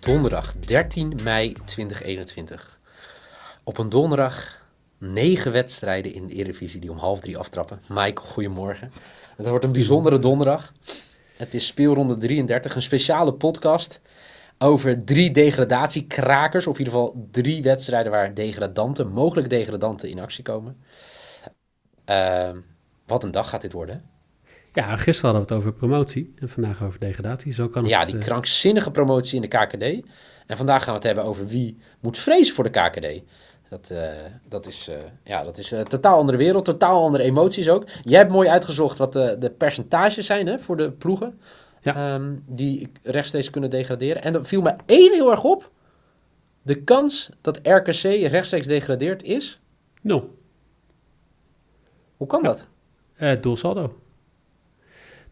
Donderdag 13 mei 2021. Op een donderdag negen wedstrijden in de Eredivisie die om half drie aftrappen. Mike, goedemorgen. Het wordt een bijzondere donderdag. Het is speelronde 33, een speciale podcast over drie degradatiekrakers. Of in ieder geval drie wedstrijden waar degradanten, mogelijk degradanten in actie komen. Uh, wat een dag gaat dit worden. Ja, gisteren hadden we het over promotie en vandaag over degradatie. Zo kan ja, het, die uh, krankzinnige promotie in de KKD. En vandaag gaan we het hebben over wie moet vrezen voor de KKD. Dat, uh, dat is, uh, ja, dat is een totaal andere wereld, totaal andere emoties ook. Jij hebt mooi uitgezocht wat de, de percentages zijn hè, voor de ploegen Ja. um, die rechtstreeks kunnen degraderen. En er viel me één heel erg op. De kans dat RKC rechtstreeks degradeert is... Nul. Hoe kan Ja. dat? Uh, doelsaldo.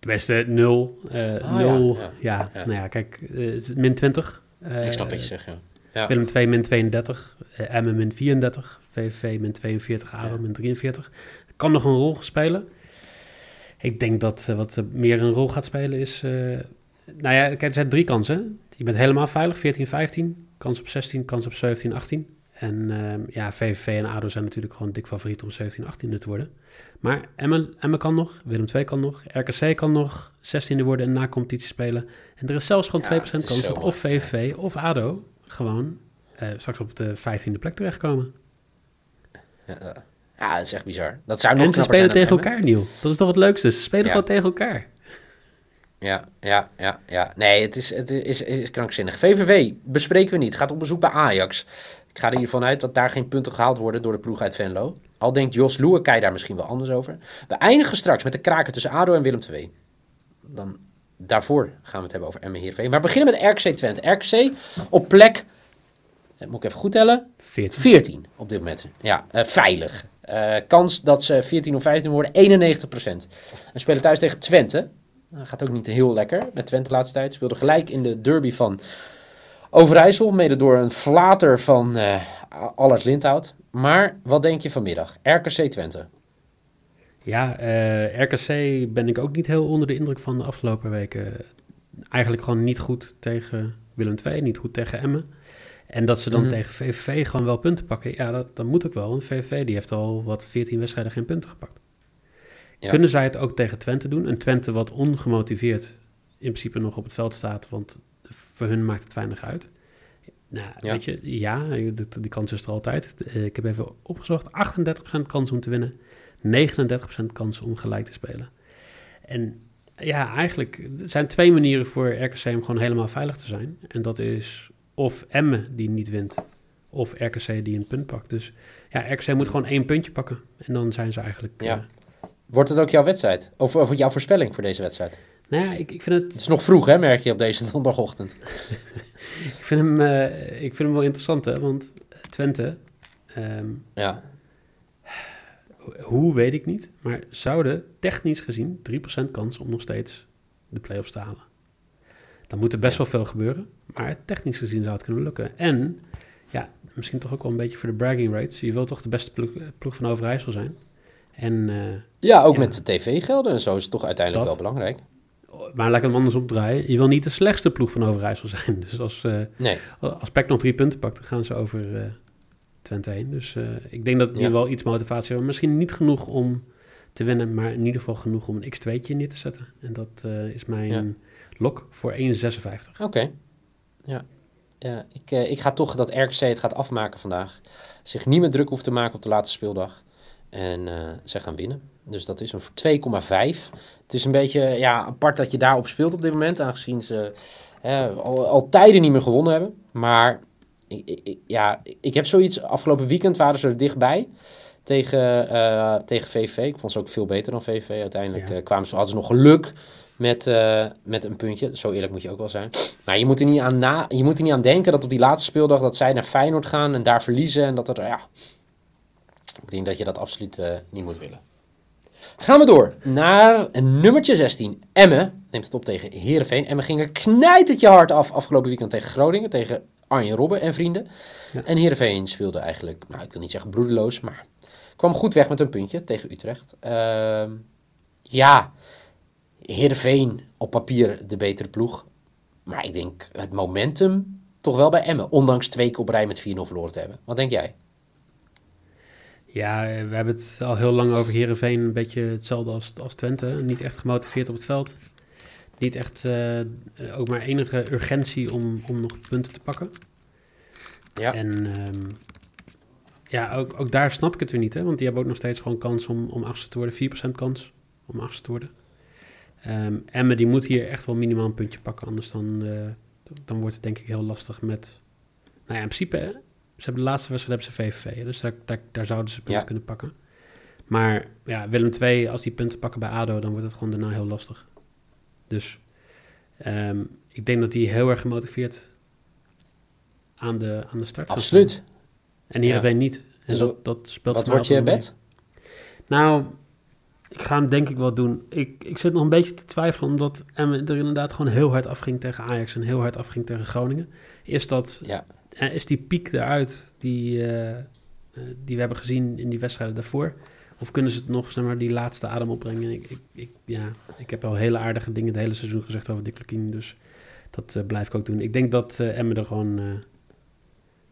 Tenminste, nul. Uh, Ah, nul. ja, Ja, ja, ja. nou ja, kijk, uh, min 20. Uh, Ik snap wat je zegt, ja. ja. Willem 2 min 32, uh, Emmen min 34, VVV min 42, ADO Ja. min 43. Kan nog een rol spelen. Ik denk dat wat meer een rol gaat spelen is... Nou ja, kijk, er zijn drie kansen. Je bent helemaal veilig, 14, 15. Kans op 16, kans op 17, 18. En uh, ja, VVV en ADO zijn natuurlijk gewoon dik favoriet om 17, 18 te worden. Maar Emmen, Emmen kan nog, Willem 2 kan nog, RKC kan nog 16e worden en na competitie spelen. En er is zelfs gewoon Ja, 2% het is kans op of VVV of ADO gewoon uh, straks op de 15e plek terechtkomen. Ja, uh, ja, dat is echt bizar. Dat zou nog en ze spelen tegen elkaar, Niel. Dat is toch het leukste? Ze spelen Ja. gewoon tegen elkaar. Ja, ja, ja, ja. Nee, het is, het is, is krankzinnig. VVV bespreken we niet. Gaat op bezoek bij Ajax. Ik ga er hiervan uit dat daar geen punten gehaald worden door de ploeg uit Venlo. Al denkt Jos Loeekij daar misschien wel anders over. We eindigen straks met de kraken tussen ADO en Willem II. Dan daarvoor gaan we het hebben over Emmen Heerenveen. Maar we beginnen met RKC Twente. RKC op plek, eh, moet ik even goed tellen, 14. 14 op dit moment. Ja, uh, veilig. Uh, kans dat ze 14 of 15 worden, 91%. En spelen thuis tegen Twente. Uh, gaat ook niet heel lekker met Twente de laatste tijd. Speelde gelijk in de derby van Overijssel. Mede door een flater van uh, Allard Lindhout. Maar wat denk je vanmiddag? RKC Twente. Ja, uh, RKC ben ik ook niet heel onder de indruk van de afgelopen weken. Eigenlijk gewoon niet goed tegen Willem II, niet goed tegen Emmen. En dat ze dan Mhm. tegen VVV gewoon wel punten pakken. Ja, dat, dat moet ook wel. Want VVV die heeft al wat 14 wedstrijden geen punten gepakt. Ja. Kunnen zij het ook tegen Twente doen? En Twente wat ongemotiveerd in principe nog op het veld staat. Want voor hun maakt het weinig uit. Nou, Ja. weet je, ja, die, die kans is er altijd. Eh, Ik heb even opgezocht. 38% kans om te winnen. 39% kans om gelijk te spelen. En ja, eigenlijk er zijn twee manieren voor RKC om gewoon helemaal veilig te zijn. En dat is of Emmen die niet wint, of RKC die een punt pakt. Dus ja, RKC moet gewoon één puntje pakken. En dan zijn ze eigenlijk... Ja. eh, Wordt het ook jouw wedstrijd? Of, of jouw voorspelling voor deze wedstrijd? Nou ja, ik, ik, vind het, Het is nog vroeg, hè, merk je op deze donderdagochtend. ik, vind hem, uh, ik vind hem wel interessant, hè. Want Twente... Um, Ja. Hoe, weet ik niet. Maar zouden technisch gezien 3% kans om nog steeds de play-offs te halen. Dan moet er best Ja. wel veel gebeuren. Maar technisch gezien zou het kunnen lukken. En ja, misschien toch ook wel een beetje voor de bragging rates. Je wilt toch de beste ploeg, ploeg van Overijssel zijn. En, uh, Ja, ook Ja. met de tv-gelden en zo is het toch uiteindelijk Dat. wel belangrijk. Maar laat ik hem anders opdraaien. Je wil niet de slechtste ploeg van Overijssel zijn. Dus als, uh, Nee. als PEC nog drie punten pakt, dan gaan ze over uh, Twente heen. Dus uh, ik denk dat die Ja. wel iets motivatie hebben. Misschien niet genoeg om te winnen, maar in ieder geval genoeg om een x2'tje neer te zetten. En dat is mijn Ja. lok voor 1,56. Oké. Ja. ja ik, ik ga toch dat RKC het gaat afmaken vandaag. Zich niet meer druk hoeft te maken op de laatste speeldag. En ze gaan winnen. Dus dat is een 2,5. Het is een beetje ja, apart dat je daarop speelt op dit moment. Aangezien ze al, al tijden niet meer gewonnen hebben. Maar ik, ik, ja, ik heb zoiets. Afgelopen weekend waren ze er dichtbij. tegen, eh, tegen VV. Ik vond ze ook veel beter dan VV. Uiteindelijk Ja. eh, kwamen ze, hadden ze nog geluk met, eh, met een puntje. Zo eerlijk moet je ook wel zijn. Maar je moet, er niet aan na, je moet er niet aan denken dat op die laatste speeldag... dat zij naar Feyenoord gaan en daar verliezen. En dat er, ja... Ik denk dat je dat absoluut niet moet willen. Gaan we door naar nummertje 16. Emmen neemt het op tegen Heerenveen. Emmen ging er knijtertje hard af afgelopen weekend tegen Groningen. Tegen Arjen Robben en vrienden. Ja. En Heerenveen speelde eigenlijk, nou ik wil niet zeggen bloedeloos, maar kwam goed weg met een puntje tegen Utrecht. Ehm, ja, Heerenveen op papier de betere ploeg. Maar ik denk het momentum toch wel bij Emmen. Ondanks twee keer op rij met 4-0 verloren te hebben. Wat denk jij? Ja, eh, we hebben het al heel lang over Herenveen. Een beetje hetzelfde als, als Twente. Niet echt gemotiveerd op het veld. Niet echt eh, ook maar enige urgentie om, om nog punten te pakken. Ja. En ehm, ja, ook, ook daar snap ik het weer niet. Hè? Want die hebben ook nog steeds gewoon kans om, om achtste te worden. 4% kans om achtste te worden. Ehm Emmen die moet hier echt wel minimaal een puntje pakken. Anders dan, eh, dan wordt het denk ik heel lastig met... Nou ja, in principe... Ze hebben de laatste wedstrijd hebben ze VVV. Dus daar, daar, daar zouden ze punten Ja. kunnen pakken. Maar ja, Willem II, als die punten pakken bij ADO... dan wordt het gewoon daarna heel lastig. Dus ehm, ik denk dat die heel erg gemotiveerd aan de, aan de start gaan. Absoluut. En Heerenveen niet. En Dus dat, dat speelt Wat wordt je bed? Nou, ik ga hem denk ik wel doen. Ik, ik zit nog een beetje te twijfelen, omdat Emmen er inderdaad gewoon heel hard afging tegen Ajax en heel hard afging tegen Groningen. Is, dat, Ja. Eh, is die piek eruit die, eh, eh, die we hebben gezien in die wedstrijden daarvoor? Of kunnen ze het nog, zeg maar, die laatste adem opbrengen? Ik, ik, ja, ik heb al hele aardige dingen het hele seizoen gezegd over Dick Lukien, dus dat eh, blijf ik ook doen. Ik denk dat eh Emmen er gewoon,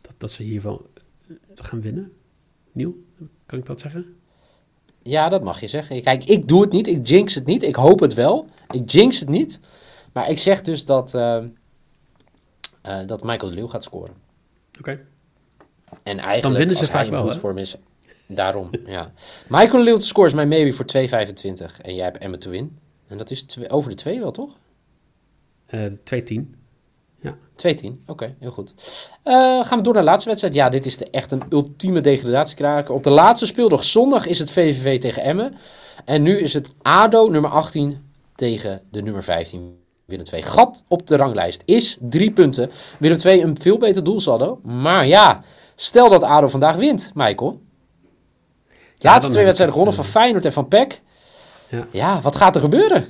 dat, dat ze hier wel eh, gaan winnen. Nieuw, kan ik dat zeggen? Ja, dat mag je zeggen. Kijk, ik doe het niet. Ik jinx het niet. Ik hoop het wel. Ik jinx het niet. Maar ik zeg dus dat, dat Michael de Leeuw gaat scoren. Oké. En eigenlijk, Dan winnen ze vaak wel, hè? bloedvorm is, daarom, ja. Michael scoren is mijn maybe voor 2,25. En jij hebt Emmen to win. En dat is over de 2 wel, toch? Eh 2-10. 2-10, oké, heel goed. Eh, gaan we door naar de laatste wedstrijd. Ja, dit is de, echt een ultieme degradatiekraker. Op de laatste speeldag zondag is het VVV tegen Emmen. En nu is het ADO nummer 18 tegen de nummer 15. Willem 2. Gat op de ranglijst is drie punten. Willem 2 een veel beter doelsaldo. Maar ja, stel dat ADO vandaag wint, Michael. dan Laatste twee wedstrijden gewonnen eh, van Feyenoord en van PEC. Ja. Ja, wat gaat er gebeuren?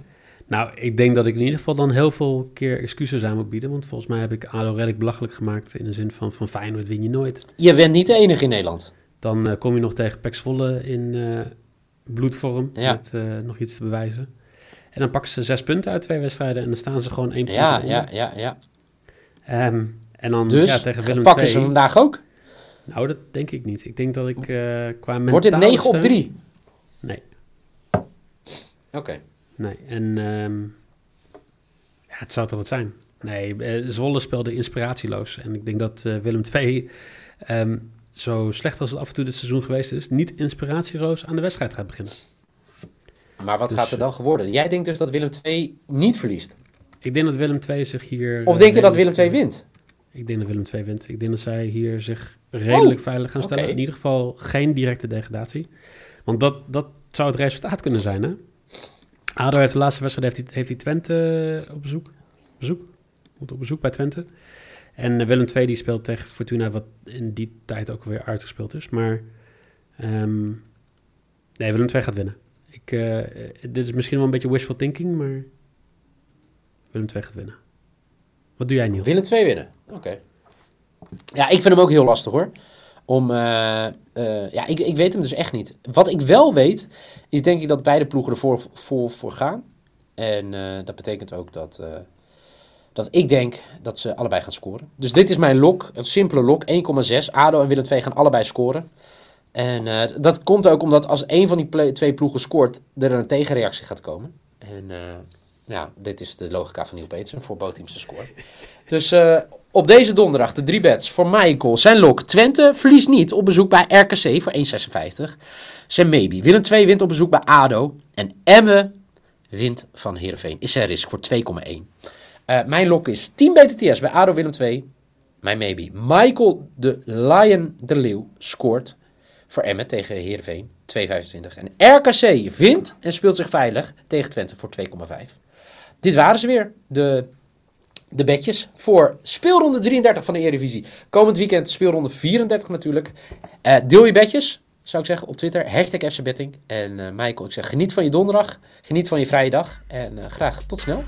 Nou, ik denk dat ik in ieder geval dan heel veel keer excuses aan moet bieden. Want volgens mij heb ik ADO redelijk belachelijk gemaakt. In de zin van, van Feyenoord win je nooit. Je bent niet de enige in Nederland. Dan eh, kom je nog tegen Pek Zwolle in eh, bloedvorm. Ja. Met eh, nog iets te bewijzen. En dan pakken ze zes punten uit twee wedstrijden. En dan staan ze gewoon één punt Ja, eronder. ja, ja, ja. Ehm, en dan Dus ja, tegen Willem pakken ze II. vandaag ook. Nou, dat denk ik niet. Ik denk dat ik eh qua Wordt dit 9 op steun- 3? Nee. Oké. Nee, en ehm, ja, het zou toch wat zijn. Nee, eh, Zwolle speelde inspiratieloos. En ik denk dat eh, Willem II, ehm, zo slecht als het af en toe dit seizoen geweest is, niet inspiratieloos aan de wedstrijd gaat beginnen. Maar wat Dus, gaat er dan geworden? Jij denkt dus dat Willem II niet verliest? Ik denk dat Willem II zich hier... Of eh, denk je dat Willem II wint? Ik denk dat Willem II wint. Ik denk dat zij hier zich redelijk Oh, veilig gaan stellen. In ieder geval geen directe degradatie. Want dat, dat zou het resultaat kunnen zijn, hè? ADO heeft de laatste wedstrijd heeft hij, heeft hij Twente eh, op bezoek. Op bezoek? Moet op bezoek bij Twente. En eh, Willem II die speelt tegen Fortuna, wat in die tijd ook weer uitgespeeld is. Maar ehm, nee, Willem II gaat winnen. Ik, eh, eh, dit is misschien wel een beetje wishful thinking, maar Willem II gaat winnen. Wat doe jij, Niels? Willem II winnen. Oké. Ja, ik vind hem ook heel lastig hoor. Om, eh, ja, ik, ik weet hem dus echt niet. Wat ik wel weet, is denk ik dat beide ploegen ervoor voor, voor gaan. En dat betekent ook dat, dat ik denk dat ze allebei gaan scoren. Dus dit is mijn lok, een simpele lok, 1,6. ADO en Willem II gaan allebei scoren. En eh, dat komt ook omdat als een van die twee ploegen scoort, er een tegenreactie gaat komen. En eh, ja, dit is de logica van Neil Petersen voor bootteams te scoren. Dus eh, op deze donderdag de drie bets voor Michael. Zijn lok Twente verliest niet op bezoek bij RKC voor 1,56. Zijn maybe. Willem 2 wint op bezoek bij ADO. En Emmen wint van Heerenveen. Is zijn risk voor 2,1. Eh, mijn lok is 10 BTTS bij ADO Willem 2. Mijn maybe. Michael de Lion de Leeuw scoort voor Emmen tegen Heerenveen 2,25. En RKC vindt en speelt zich veilig tegen Twente voor 2,5. Dit waren ze weer, de, de bedjes voor speelronde 33 van de Eredivisie. Komend weekend speelronde 34 natuurlijk. Eh, deel je bedjes, zou ik zeggen, op Twitter. Hashtag FCBetting. En eh Michael, ik zeg geniet van je donderdag. Geniet van je vrije dag. En eh, graag tot snel.